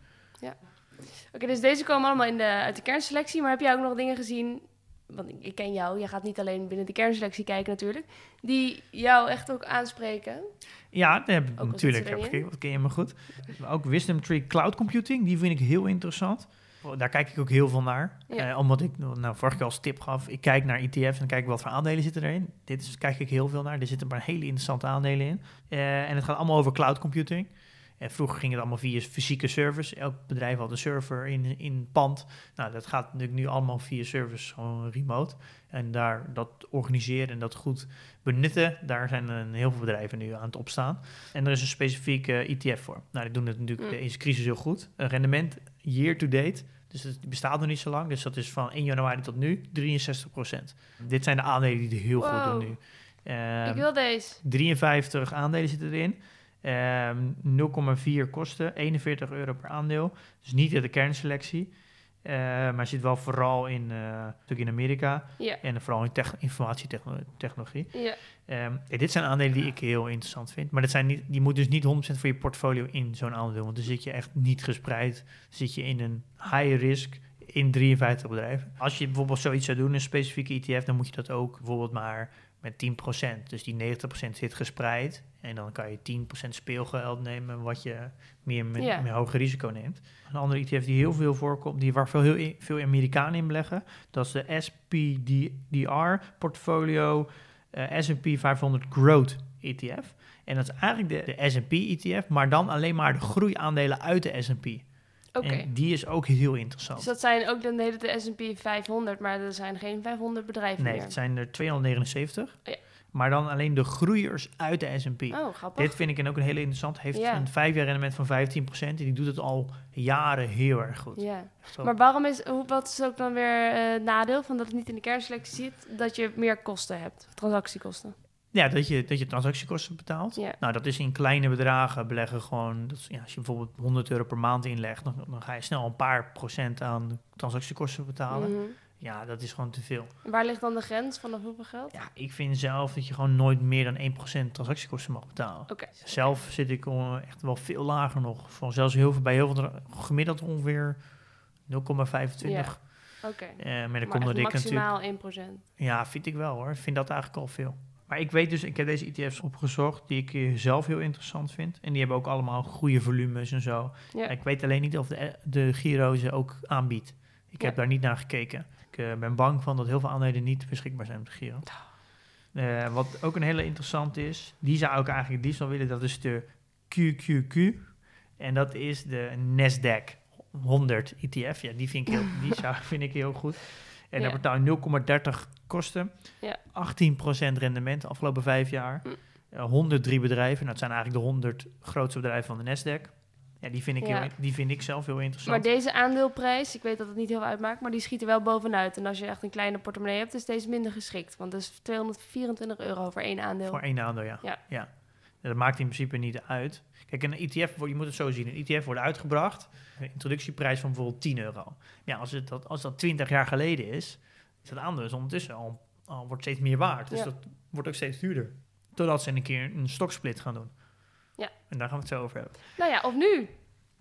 Oké, dus deze komen allemaal in de, uit de kernselectie. Maar heb jij ook nog dingen gezien, want ik, ik ken jou, je gaat niet alleen binnen de kernselectie kijken natuurlijk, die jou echt ook aanspreken? Ja, dat heb ik natuurlijk. Heb gekeken, wat ken je me goed. Maar ook Wisdom Tree Cloud Computing, die vind ik heel interessant. Daar kijk ik ook heel veel naar. Ja. Eh, omdat ik nou, vorige keer als tip gaf, ik kijk naar ETF's en dan kijk ik wat voor aandelen zitten erin. Dit is, kijk ik heel veel naar. Er zitten maar hele interessante aandelen in. Eh, en het gaat allemaal over cloud computing. En vroeger ging het allemaal via fysieke servers. Elk bedrijf had een server in, in pand. Nou, dat gaat natuurlijk nu allemaal via servers, gewoon remote. En daar dat organiseren en dat goed benutten, daar zijn heel veel bedrijven nu aan het opstaan. En er is een specifieke ETF voor. Nou, die doen het natuurlijk Mm. deze crisis heel goed. Een rendement year to date. Dus het bestaat nog niet zo lang. Dus dat is van 1 januari tot nu 63% Dit zijn de aandelen die het heel goed doen nu. Ehm, ik wil deze. 53 aandelen zitten erin. Ehm 0,4 kosten, 41 euro per aandeel. Dus niet in de kernselectie. Eh, maar zit wel vooral in, stuk in Amerika en vooral in tech- informatietechnologie. ja. Ehm, dit zijn aandelen die ik heel interessant vind. Maar dat zijn niet, die moet dus niet 100% voor je portfolio in zo'n aandeel. Want dan zit je echt niet gespreid. zit je in een high risk in 53 bedrijven. Als je bijvoorbeeld zoiets zou doen, een specifieke ETF, dan moet je dat ook bijvoorbeeld maar met 10%. Dus die 90% zit gespreid. En dan kan je 10% speelgeld nemen, wat je meer met, hoger risico neemt. Een andere ETF die heel veel voorkomt, die waar veel, heel, veel Amerikanen in beleggen, dat is de SPDR Portfolio eh, S&P 500 Growth ETF. En dat is eigenlijk de, de S&P ETF, maar dan alleen maar de groeiaandelen uit de S&P. Oké. En die is ook heel interessant. Dus dat zijn ook dan de hele de S&P 500, maar er zijn geen 500 bedrijven nee, meer. het zijn er 279. Ja. Maar dan alleen de groeiers uit de S&P. Oh, grappig. Dit vind ik en ook een hele interessant. Heeft Ja. een vijf jaar rendement van 15%. En die doet het al jaren heel erg goed. Ja. Maar waarom is, hoe, wat is ook dan weer het nadeel van dat het niet in de kernselectie zit? Dat je meer kosten hebt, transactiekosten. Ja, dat je, dat je transactiekosten betaalt. Ja. Nou, dat is in kleine bedragen beleggen gewoon. Dat is, ja, als je bijvoorbeeld 100 euro per maand inlegt, dan, dan ga je snel een paar procent aan transactiekosten betalen. Mhm. Ja, dat is gewoon te veel. Waar ligt dan de grens vanaf hoeveel geld? Ja, ik vind zelf dat je gewoon nooit meer dan 1% transactiekosten mag betalen. Oké. Zelf zit ik al echt wel veel lager nog. Van zelfs heel veel, bij heel veel gemiddeld ongeveer 0,25. Ja. Oké. Eh, maar dan komt natuurlijk. maximaal 1%. Ja, vind ik wel hoor. Ik vind dat eigenlijk al veel. Maar ik weet dus, ik heb deze ETF's opgezocht die ik eh, zelf heel interessant vind. En die hebben ook allemaal goede volumes en zo. Ja. Ik weet alleen niet of de, de Giro ze ook aanbiedt. Ik heb daar niet naar gekeken. Ik eh, ben bang van dat heel veel aandelen niet beschikbaar zijn op de Giro. Eh, wat ook een hele interessant is, die zou ik eigenlijk liefst wel willen, dat is de QQQ. En dat is de Nasdaq 100 ETF. Ja, die vind ik heel, die zou, vind ik heel goed. En Ja. daar betaal je 0,30 kosten. Ja. 18% rendement de afgelopen vijf jaar. Hm. Eh, 103 bedrijven. Nou, het zijn eigenlijk de 100 grootste bedrijven van de Nasdaq. Ja, die vind ik, Ja. heel, die vind ik zelf heel Maar interessant. deze aandeelprijs, ik weet dat het niet heel uitmaakt, maar die schiet er wel bovenuit. En als je echt een kleine portemonnee hebt, is deze minder geschikt. Want dat is 224 euro voor één aandeel. Voor één aandeel, ja. Ja. ja. Dat maakt in principe niet uit. Kijk, een ETF, je moet het zo zien. Een ETF wordt uitgebracht. Een introductieprijs van bijvoorbeeld 10 euro. Ja, als, het dat, als dat 20 jaar geleden is, is dat aandeel is ondertussen al, al wordt steeds meer waard. Dus Ja. dat wordt ook steeds duurder. Totdat ze een keer een stoksplit gaan doen. Ja. En daar gaan we het zo over hebben. Nou ja, of nu.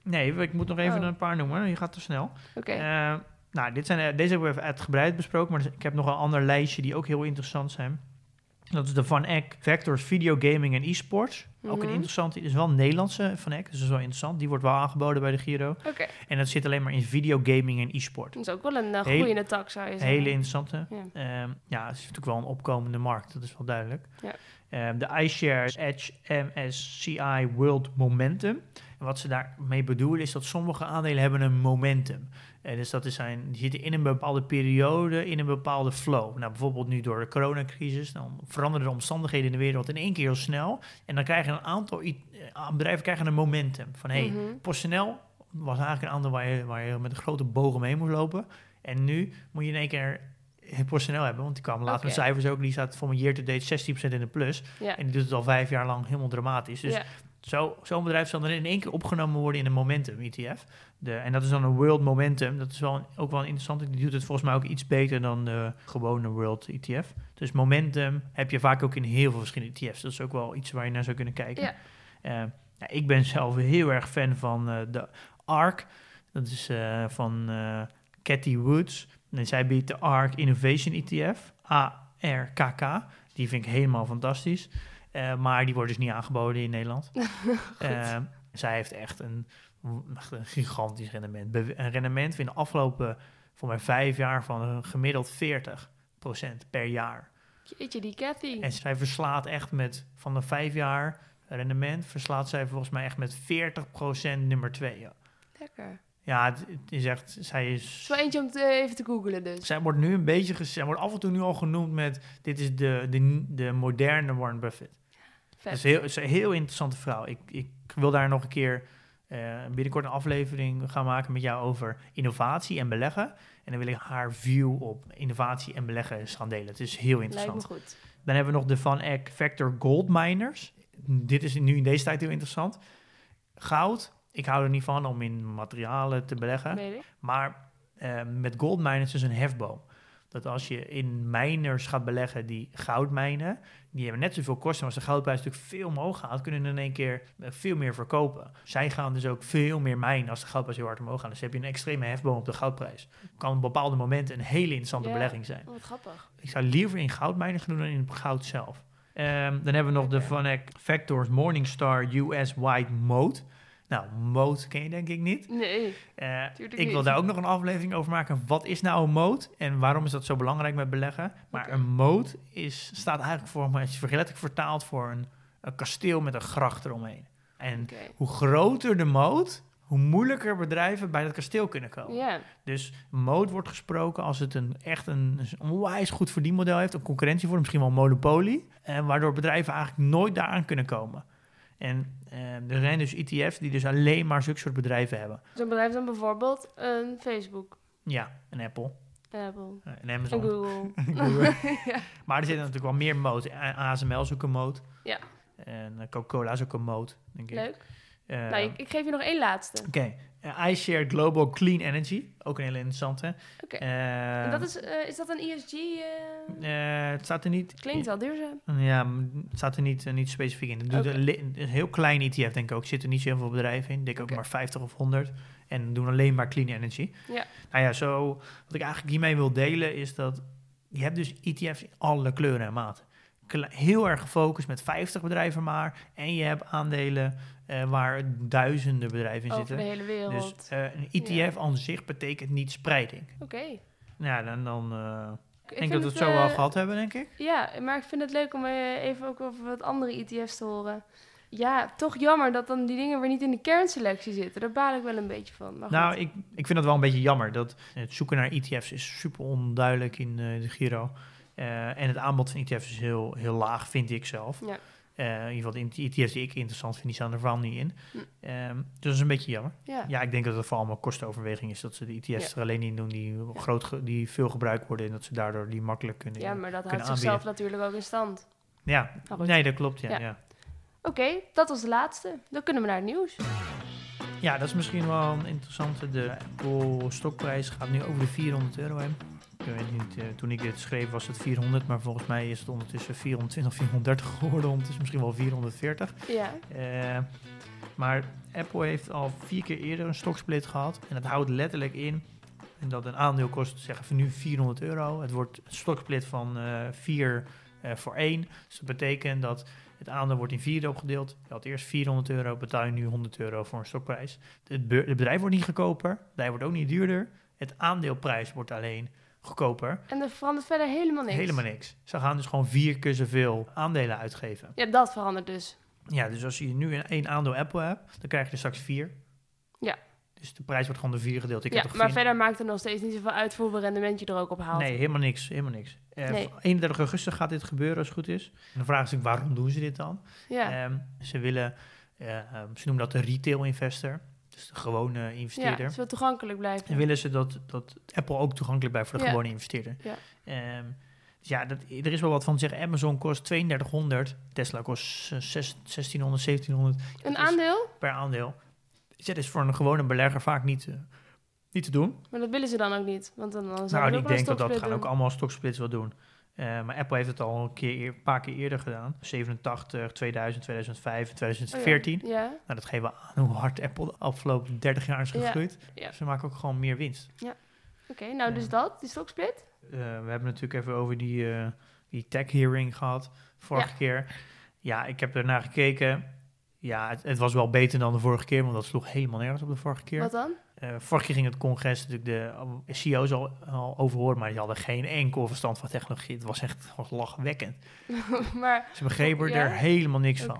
Nee, ik moet nog even Oh. een paar noemen. Je gaat te snel. Oké. Eh, nou, dit zijn, eh, deze hebben we even uitgebreid besproken, maar ik heb nog een ander lijstje die ook heel interessant zijn. Dat is de Van Eck Vectors Video Gaming en E-sports. Ook een Mhm. interessante, is wel een Nederlandse van Eck, dus dat is wel interessant. Die wordt wel aangeboden bij de Giro. Oké, En dat zit alleen maar in videogaming en e-sport. dat is ook wel een uh, Heel- groeiende tak, zou je zeggen. hele interessante. Ja. Ehm, ja, het is natuurlijk wel een opkomende markt, dat is wel duidelijk. Ja. Ehm, de iShares Edge MSCI World Momentum. En wat ze daarmee bedoelen is dat sommige aandelen hebben een momentum. Eh, dus dat is zijn, die zitten in een bepaalde periode, in een bepaalde flow. Nou, bijvoorbeeld nu door de coronacrisis, dan veranderen de omstandigheden in de wereld in één keer heel snel. En dan krijgen een aantal eh, bedrijven krijgen een momentum. Van hé, hey. PostNL was eigenlijk een aandeel waar je, waar je met een grote boog omheen moest lopen. En nu moet je in één keer PostNL hebben, want die kwam later met cijfers ook. Die staat voor een year to date 16% in de plus. Ja. En die doet het al vijf jaar lang helemaal dramatisch. Dus ja. zo, zo'n bedrijf zal dan in één keer opgenomen worden in een momentum ETF. De, en dat is dan een World Momentum. Dat is wel een- ook wel een interessante. Die doet het volgens mij ook iets beter dan de gewone World ETF. Dus Momentum heb je vaak ook in heel veel verschillende ETF's. Dat is ook wel iets waar je naar zou kunnen kijken. Ja. Eh, ja, ik ben zelf heel erg fan van eh, de ARK. Dat is eh, van Cathy Woods. En zij biedt de ARK Innovation ETF. ARKK. Die vind ik helemaal fantastisch. Eh, maar die wordt dus niet aangeboden in Nederland. Eh, zij heeft echt een, echt een gigantisch rendement. Be- een rendement in de afgelopen, voor mij vijf jaar, van een gemiddeld 40% per jaar. Jeetje, die Cathy. En zij verslaat echt met, van de vijf jaar rendement, verslaat zij volgens mij echt met 40% nummer twee. Ja, Lekker. Ja het, het is echt, zij is... wel eentje om te, even te googlen dus. Zij wordt nu een beetje, zij wordt af en toe nu al genoemd met, dit is de, de, de moderne Warren Buffett. Vet. Het is, heel, is een heel interessante vrouw. Ik, ik wil daar nog een keer eh, binnenkort een aflevering gaan maken met jou over innovatie en beleggen. En dan wil ik haar view op innovatie en beleggen eens gaan delen. Het is heel interessant. goed. Dan hebben we nog de Van Eck Factor Gold Miners. Dit is nu in deze tijd heel interessant. Goud, ik hou er niet van om in materialen te beleggen. Maar eh, met gold miners is een hefboom. Dat als je in miners gaat beleggen die goud mijnen, die hebben net zoveel kosten. Maar als de goudprijs natuurlijk veel omhoog gaat, kunnen in één keer eh, veel meer verkopen. Zij gaan dus ook veel meer mijnen als de goudprijs heel hard omhoog gaat. Dus heb je een extreme hefboom op de goudprijs. Kan op bepaalde momenten een hele interessante belegging zijn. Oh, wat grappig. Ik zou liever in goudmijnen gaan doen dan in goud zelf. Ehm, dan hebben we nog de Oké. Van Eck Factors Morningstar US White Mode. Nou, mode ken je denk ik niet. Nee. Eh, Tuurlijk ik wil niet. daar ook nog een aflevering over maken. Wat is nou een mode en waarom is dat zo belangrijk met beleggen? Maar een mode is, staat eigenlijk voor, als je letterlijk vertaald voor een, een kasteel met een gracht eromheen. En hoe groter de mode, hoe moeilijker bedrijven bij dat kasteel kunnen komen. Dus mode wordt gesproken als het een, echt een, een onwijs goed verdienmodel heeft, een concurrentie voor, misschien wel een monopolie, en waardoor bedrijven eigenlijk nooit daaraan kunnen komen. En eh, er zijn dus ETF's die dus alleen maar zulke soort bedrijven hebben. Zo'n bedrijf dan bijvoorbeeld een Facebook, Ja, een Apple, Apple eh, een en Amazon. Google. Google. ja. Maar er zitten natuurlijk wel meer modes. A- ASML is ook een mode. Ja. En eh, Coca-Cola is ook een mode, denk ik. Leuk. Eh, nou, ik, ik geef je nog één laatste. Oké, Eh, iShare Global Clean Energy, ook een hele interessante. Oké. Eh, En dat is, eh, is dat een ESG? het staat er niet. klinkt wel duurzaam. Ja, het staat er niet, niet specifiek in. Het doet Oké. een, heel klein ETF, denk ik ook. Er zitten niet zo heel veel bedrijven in. Ik denk ook Oké. maar 50 of 100. En doen alleen maar clean energy. Ja. Nou ja, zo, wat ik eigenlijk hiermee wil delen is dat je hebt dus ETF's in alle kleuren en maten. Heel erg gefocust met 50 bedrijven maar. En je hebt aandelen eh, waar duizenden bedrijven in Over zitten. de hele wereld. Dus eh, een ETF aan zich betekent niet spreiding. Oké. Nou, dan, dan eh, Ik denk dat we het zo wel gehad hebben, denk ik. Ja, maar ik vind het leuk om even ook over wat andere ETF's te horen. Ja, toch jammer dat dan die dingen weer niet in de kernselectie zitten. Daar baal ik wel een beetje van. Maar Nou, ik, ik vind het wel een beetje jammer. Dat het zoeken naar ETF's is super onduidelijk in de Giro. En het aanbod van ETF's is heel, heel laag, vind ik zelf. Ja. Eh, in ieder geval de ETF's die ik interessant vind, die staan er vooral niet in. Hm. Ehm, dus dat is een beetje jammer. ja. Ja, ik denk dat het vooral allemaal kostenoverweging is. Dat ze de ETF's Ja. er alleen in doen die, groot ge- die veel gebruikt worden. En dat ze daardoor die makkelijk kunnen ja, maar dat houdt zichzelf natuurlijk ook in stand. Ja, goed. nee, dat klopt. Ja, Ja. ja. Oké, dat was de laatste. Dan kunnen we naar het nieuws. Ja, dat is misschien wel een interessante. De Apple stokprijs gaat nu over de 400 euro heen. Ik weet niet, eh, toen ik dit schreef was het 400, maar volgens mij is het ondertussen 420, 430 geworden. Ondertussen misschien wel 440. Ja, Eh, maar Apple heeft al vier keer eerder een stoksplit gehad. En dat houdt letterlijk in en dat een aandeel kost, zeggen we nu 400 euro. Het wordt een stoksplit van 4 voor 1. Dus dat betekent dat Het aandeel wordt in vier opgedeeld. Je had eerst 400 euro, betaal je nu 100 euro voor een stokprijs. Het bedrijf wordt niet goedkoper, het bedrijf wordt ook niet duurder. Het aandeelprijs wordt alleen goedkoper. En er verandert verder helemaal niks. Helemaal niks. Ze gaan dus gewoon vier keer zoveel aandelen uitgeven. Ja, dat verandert dus. Ja, dus als je nu een één aandeel Apple hebt, dan krijg je er straks vier. Ja. Dus de prijs wordt gewoon de vier gedeeld. Ik ja, heb maar verder maakt het nog steeds niet zoveel uit voor hoeveel rendement je er ook op haalt. Nee, helemaal niks. Helemaal niks. Eh, Nee. 31 augustus gaat dit gebeuren als het goed is. En de vraag is natuurlijk, waarom doen ze dit dan? Ja, Ehm, ze willen, eh, ehm, ze noemen dat de retail investor. Dus de gewone ja investeerder. het wil toegankelijk En blijven. willen ze dat, dat Apple ook toegankelijk blijft voor de Ja. gewone investeerder. Ja. Ehm, dus ja, dat, er is wel wat van te zeggen. Amazon kost 3200, Tesla kost eh, zes- 1600, 1700 Een aandeel? per aandeel. Dus dat is voor een gewone belegger vaak niet, eh, niet te doen. Maar dat willen ze dan ook niet. Want dan, dan Nou, ik denk dat dat gaan ook allemaal stocksplits wel doen. Eh, maar Apple heeft het al een, keer, eer- een paar keer eerder gedaan. 87, 2000, 2005, 2014. Oh ja. ja. Nou, dat geven we aan hoe hard Apple de afgelopen 30 jaar is Ja, gegroeid. ja. Ze maken ook gewoon meer winst. Oké, nou dus dat, die stoksplit. Eh, we hebben natuurlijk even over die, eh, die tech hearing gehad vorige Ja. keer. Ja, ik heb ernaar gekeken. Ja, het, het was wel beter dan de vorige keer, want dat sloeg helemaal nergens op de vorige keer. Wat dan? Eh, vorige keer ging het congres natuurlijk de CEO's al, al overhoren, maar die hadden geen enkel verstand van technologie. Het was echt was lachwekkend. maar, Ze begrepen Ja? er helemaal niks van.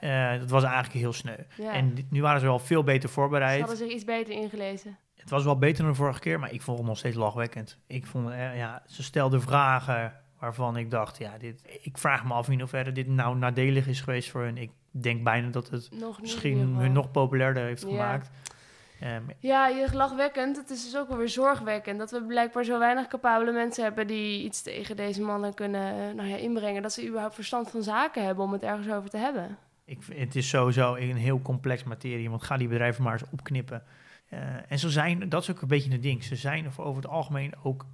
Eh, dat was eigenlijk heel sneu. En dit- nu waren ze wel veel beter Ze voorbereid. hadden zich iets beter ingelezen. Het was wel beter dan de vorige keer, maar ik vond het nog steeds lachwekkend. Ik vond, eh, ja, ze stelden vragen waarvan ik dacht, ja, dit, ik vraag me af in hoeverre dit nou nadelig is geweest voor hun. Ik denk bijna dat het Nog misschien hun nog populairder heeft Ja. gemaakt. Ehm, Ja, je lachwekkend. Het is dus ook wel weer zorgwekkend dat we blijkbaar zo weinig capabele mensen hebben die iets tegen deze mannen kunnen eh, nou ja, inbrengen. Dat ze überhaupt verstand van zaken hebben om het ergens over te hebben. ik, vind- het is sowieso een heel complex materie, want ga die bedrijven maar eens opknippen. Eh, en ze zijn, dat is ook een beetje het ding, ze zijn over het algemeen ook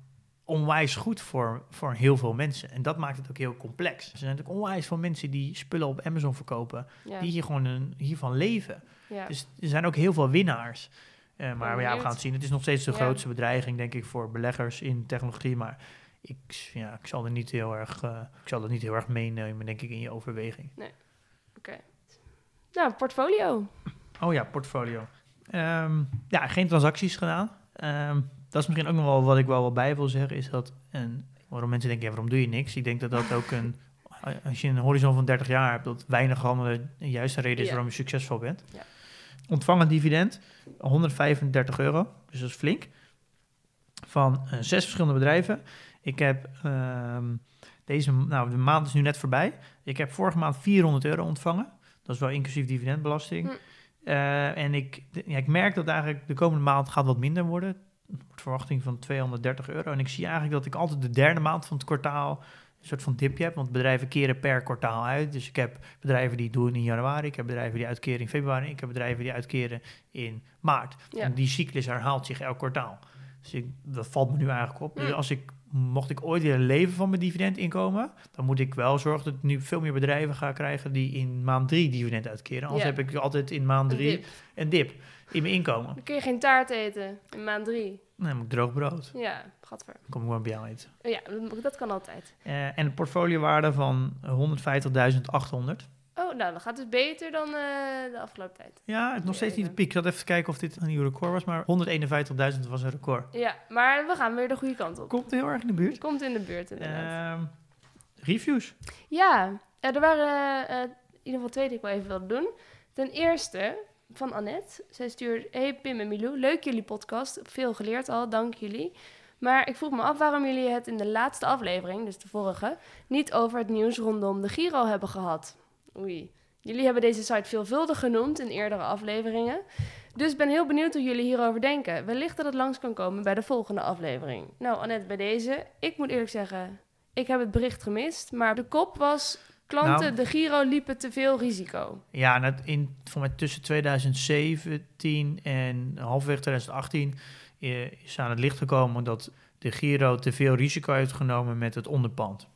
onwijs goed voor, voor heel veel mensen. En dat maakt het ook heel complex. Er zijn natuurlijk onwijs veel mensen die spullen op Amazon verkopen, Ja, die hier gewoon een, hiervan leven. ja. Dus er zijn ook heel veel winnaars. Eh, maar ja, we gaan het zien. Het is nog steeds de grootste bedreiging, denk ik, voor beleggers in technologie. Maar ik, ja, ik, zal er niet heel erg, eh, ik zal dat niet heel erg meenemen, denk ik, in je overweging. Nou, portfolio. Oh ja, portfolio. Ehm, ja, geen transacties gedaan. Ehm, dat is misschien ook nog wel wat ik wel bij wil zeggen, is dat een, waarom mensen denken, ja, waarom doe je niks? Ik denk dat dat ook een, als je een horizon van 30 jaar hebt, dat weinig handelen de juiste reden is waarom je succesvol bent. Ja. Ontvangen dividend, 135 euro, dus dat is flink, van eh, zes verschillende bedrijven. Ik heb ehm, deze, nou, de maand is nu net voorbij. Ik heb vorige maand 400 euro ontvangen. Dat is wel inclusief dividendbelasting. Hm. Eh, en ik, ja, ik merk dat eigenlijk de komende maand gaat wat minder worden. Verwachting van 230 euro. En ik zie eigenlijk dat ik altijd de derde maand van het kwartaal een soort van dipje heb. Want bedrijven keren per kwartaal uit. Dus ik heb bedrijven die doen in januari. Ik heb bedrijven die uitkeren in februari. Ik heb bedrijven die uitkeren in maart. Ja. En die cyclus herhaalt zich elk kwartaal. Dus ik, dat valt me nu eigenlijk op. Dus Hm. als ik, mocht ik ooit weer leven van mijn dividendinkomen, dan moet ik wel zorgen dat ik nu veel meer bedrijven ga krijgen die in maand drie dividend uitkeren. Anders Ja. heb ik altijd in maand Een drie dip. een dip in mijn inkomen. Dan kun je geen taart eten in maand drie. Dan heb ik droog brood. Ja, gadver. Dan kom ik wel bij jou eten. Ja, dat, kan altijd. Eh, en een portfoliowaarde van 150.800. Oh, nou, dat gaat dus beter dan eh, de afgelopen tijd. Ja, het nog steeds niet de piek. Ik zat even te kijken of dit een nieuw record was, maar 151.000 was een record. Ja, maar we gaan weer de goede kant op. Komt heel erg in de buurt. Komt in de buurt inderdaad. Ehm, reviews. Ja, eh, er waren in ieder geval twee die ik wel even wilde doen. Ten eerste van Annette. Zij stuurt, hey Pim en Milou, leuk jullie podcast. Veel geleerd al, dank jullie. Maar ik vroeg me af waarom jullie het in de laatste aflevering, dus de vorige, niet over het nieuws rondom de Giro hebben gehad. Oei. Jullie hebben deze site veelvuldig genoemd in eerdere afleveringen. Dus ben heel benieuwd hoe jullie hierover denken. Wellicht dat het langs kan komen bij de volgende aflevering. Nou, Annette, bij deze. Ik moet eerlijk zeggen, ik heb het bericht gemist. Maar de kop was: klanten, Nou. de Giro liepen te veel risico. Ja, in, voor mij tussen 2017 en halverwege 2018 eh, is aan het licht gekomen dat de Giro te veel risico heeft genomen met het onderpand.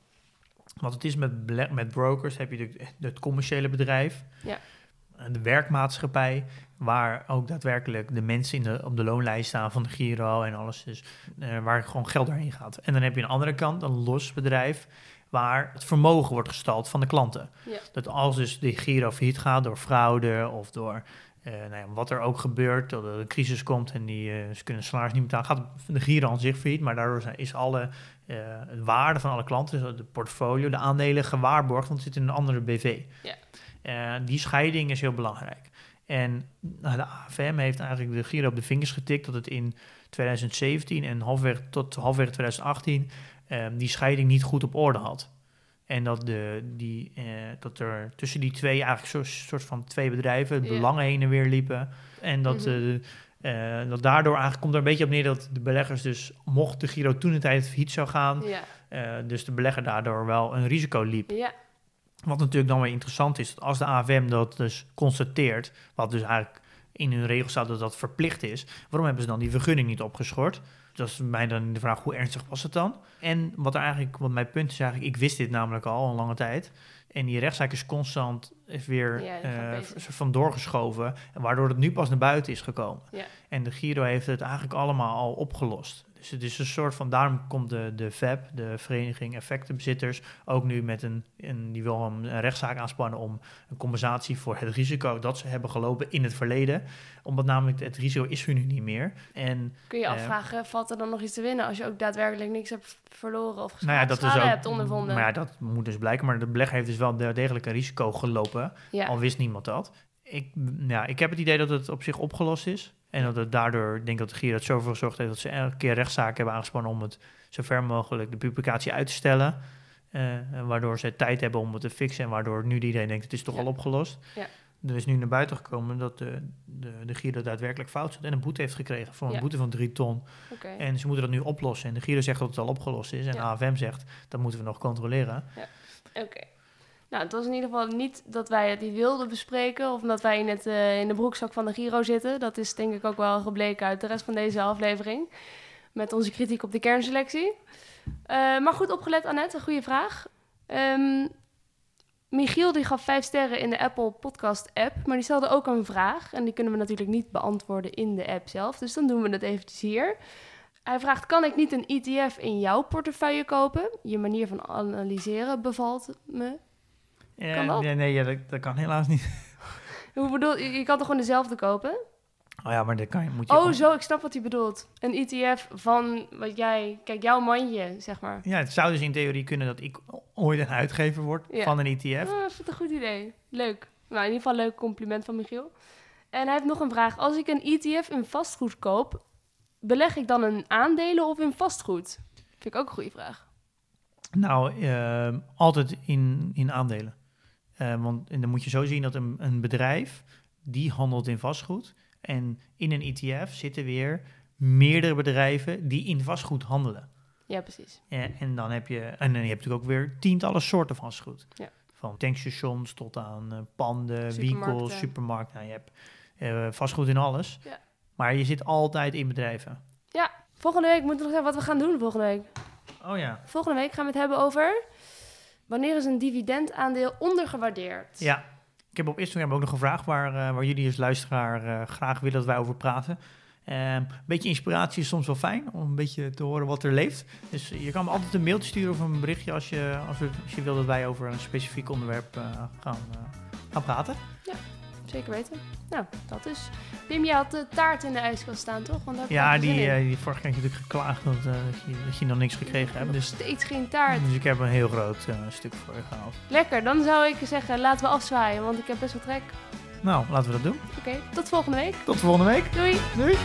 Want het is met, met brokers, heb je de, het commerciële bedrijf, Ja. de werkmaatschappij, waar ook daadwerkelijk de mensen in de, op de loonlijst staan van de Giro en alles, dus, eh, waar gewoon geld doorheen gaat. En dan heb je een andere kant, een los bedrijf, waar het vermogen wordt gestald van de klanten. Ja. Dat als dus de Giro failliet gaat door fraude of door eh, nou ja, wat er ook gebeurt, dat er een crisis komt en die, eh, ze kunnen salaris niet betalen, gaat de Giro aan zich failliet, maar daardoor zijn- is alle eh, waarde van alle klanten, dus de portfolio, de aandelen gewaarborgd, want het zit in een andere BV. Ja. Die scheiding is heel belangrijk. En nou, de AFM heeft eigenlijk de Giro op de vingers getikt dat het in 2017 en halfweg tot halfweg 2018 eh, die scheiding niet goed op orde had. En dat, de, die, eh, dat er tussen die twee eigenlijk zo'n soort van twee bedrijven belangen heen en weer liepen. En dat, Mhm. eh, eh, dat daardoor eigenlijk komt er een beetje op neer dat de beleggers dus, mocht de Giro toen de tijd failliet zou gaan, dus de belegger daardoor wel een risico liep. Wat natuurlijk dan weer interessant is, dat als de AFM dat dus constateert, wat dus eigenlijk in hun regels staat dat dat verplicht is, waarom hebben ze dan die vergunning niet opgeschort? Dat is mij dan de vraag, hoe ernstig was het dan? En wat er eigenlijk, wat mijn punt is eigenlijk, ik wist dit namelijk al een lange tijd. En die rechtszaak is constant weer Ja, gaat eh, bezig. v- van doorgeschoven. En waardoor het nu pas naar buiten is gekomen. Ja. En de Giro heeft het eigenlijk allemaal al opgelost. Dus het is een soort van, daarom komt de, de VEB, de Vereniging Effectenbezitters, ook nu met een, een die wil een, een rechtszaak aanspannen om een compensatie voor het risico dat ze hebben gelopen in het verleden. Omdat namelijk het risico is er nu niet meer. En Kun je Eh, afvragen, valt er dan nog iets te winnen als je ook daadwerkelijk niks hebt verloren of nou ja, dat is ook, hebt ondervonden? Maar ja, dat moet dus blijken. Maar de belegger heeft dus wel de- degelijk een risico gelopen. ja. Al wist niemand dat. Ik, ja, ik heb het idee dat het op zich opgelost is. En dat het daardoor, ik denk dat de Giro het zoveel gezorgd heeft... dat ze elke keer rechtszaken hebben aangespannen... om het zo ver mogelijk de publicatie uit te stellen. Eh, waardoor ze tijd hebben om het te fixen... en waardoor nu iedereen denkt, het is toch Ja. al opgelost. Ja. Er is nu naar buiten gekomen dat de, de, de Giro daadwerkelijk fout zat... en een boete heeft gekregen voor een Ja. boete van drie ton. En ze moeten dat nu oplossen. En de Giro zegt dat het al opgelost is. En. AFM zegt, dat moeten we nog controleren. Oké. Nou, het was in ieder geval niet dat wij het wilden bespreken of dat wij in, het, eh, in de broekzak van de Giro zitten. Dat is denk ik ook wel gebleken uit de rest van deze aflevering. Met onze kritiek op de kernselectie. Eh, maar goed opgelet, Annette, een goede vraag. Ehm, Michiel die gaf vijf sterren in de Apple Podcast app, maar die stelde ook een vraag. En die kunnen we natuurlijk niet beantwoorden in de app zelf, dus dan doen we het eventjes hier. Hij vraagt, kan ik niet een ETF in jouw portefeuille kopen? Je manier van analyseren bevalt me. Ja, Kan dat? Nee, nee ja, dat, dat kan helaas niet. Hoe bedoel je? Je kan toch gewoon dezelfde kopen? Oh ja, maar dat kan je, moet je Oh, zo, ik snap wat hij bedoelt. Een ETF van wat jij... Kijk, jouw mandje, zeg maar. Ja, het zou dus in theorie kunnen dat ik ooit een uitgever word Ja. van een ETF. Ah, ik vind het een goed idee. Leuk. Nou, in ieder geval een leuk compliment van Michiel. En hij heeft nog een vraag. Als ik een ETF in vastgoed koop, beleg ik dan in aandelen of in vastgoed? Vind ik ook een goede vraag. Nou, ehm, altijd in, in aandelen. Eh, want en dan moet je zo zien dat een, een bedrijf die handelt in vastgoed. En in een ETF zitten weer meerdere bedrijven die in vastgoed handelen. Ja, precies. Eh, en dan heb je, en dan heb je natuurlijk ook weer tientallen soorten vastgoed. Ja. Van tankstations tot aan eh, panden, Supermarkten. winkels, supermarkten. Nou, je hebt vastgoed in alles. Ja. Maar je zit altijd in bedrijven. Volgende week moeten we nog zeggen wat we gaan doen volgende week. Oh ja. Volgende week gaan we het hebben over... Wanneer is een dividendaandeel ondergewaardeerd? Ja, ik heb op Instagram ook nog een vraag waar, eh, waar jullie als luisteraar eh, graag willen dat wij over praten. Ehm, een beetje inspiratie is soms wel fijn om een beetje te horen wat er leeft. Dus je kan me altijd een mailtje sturen of een berichtje als je, als, we- als je wil dat wij over een specifiek onderwerp eh, gaan, gaan praten. Zeker weten. Nou, dat is. Je had de taart in de ijskast staan, toch? Want daar Ja, die, eh, die vorige keer heb je natuurlijk geklaagd dat, eh, dat, je, dat je nog niks gekregen hebt. Dus, steeds geen taart. dus ik heb een heel groot eh, stuk voor je gehaald. Lekker, dan zou ik zeggen, laten we afzwaaien, want ik heb best wel trek. Nou, laten we dat doen. Oké, tot volgende week. Tot volgende week. Doei! Doei!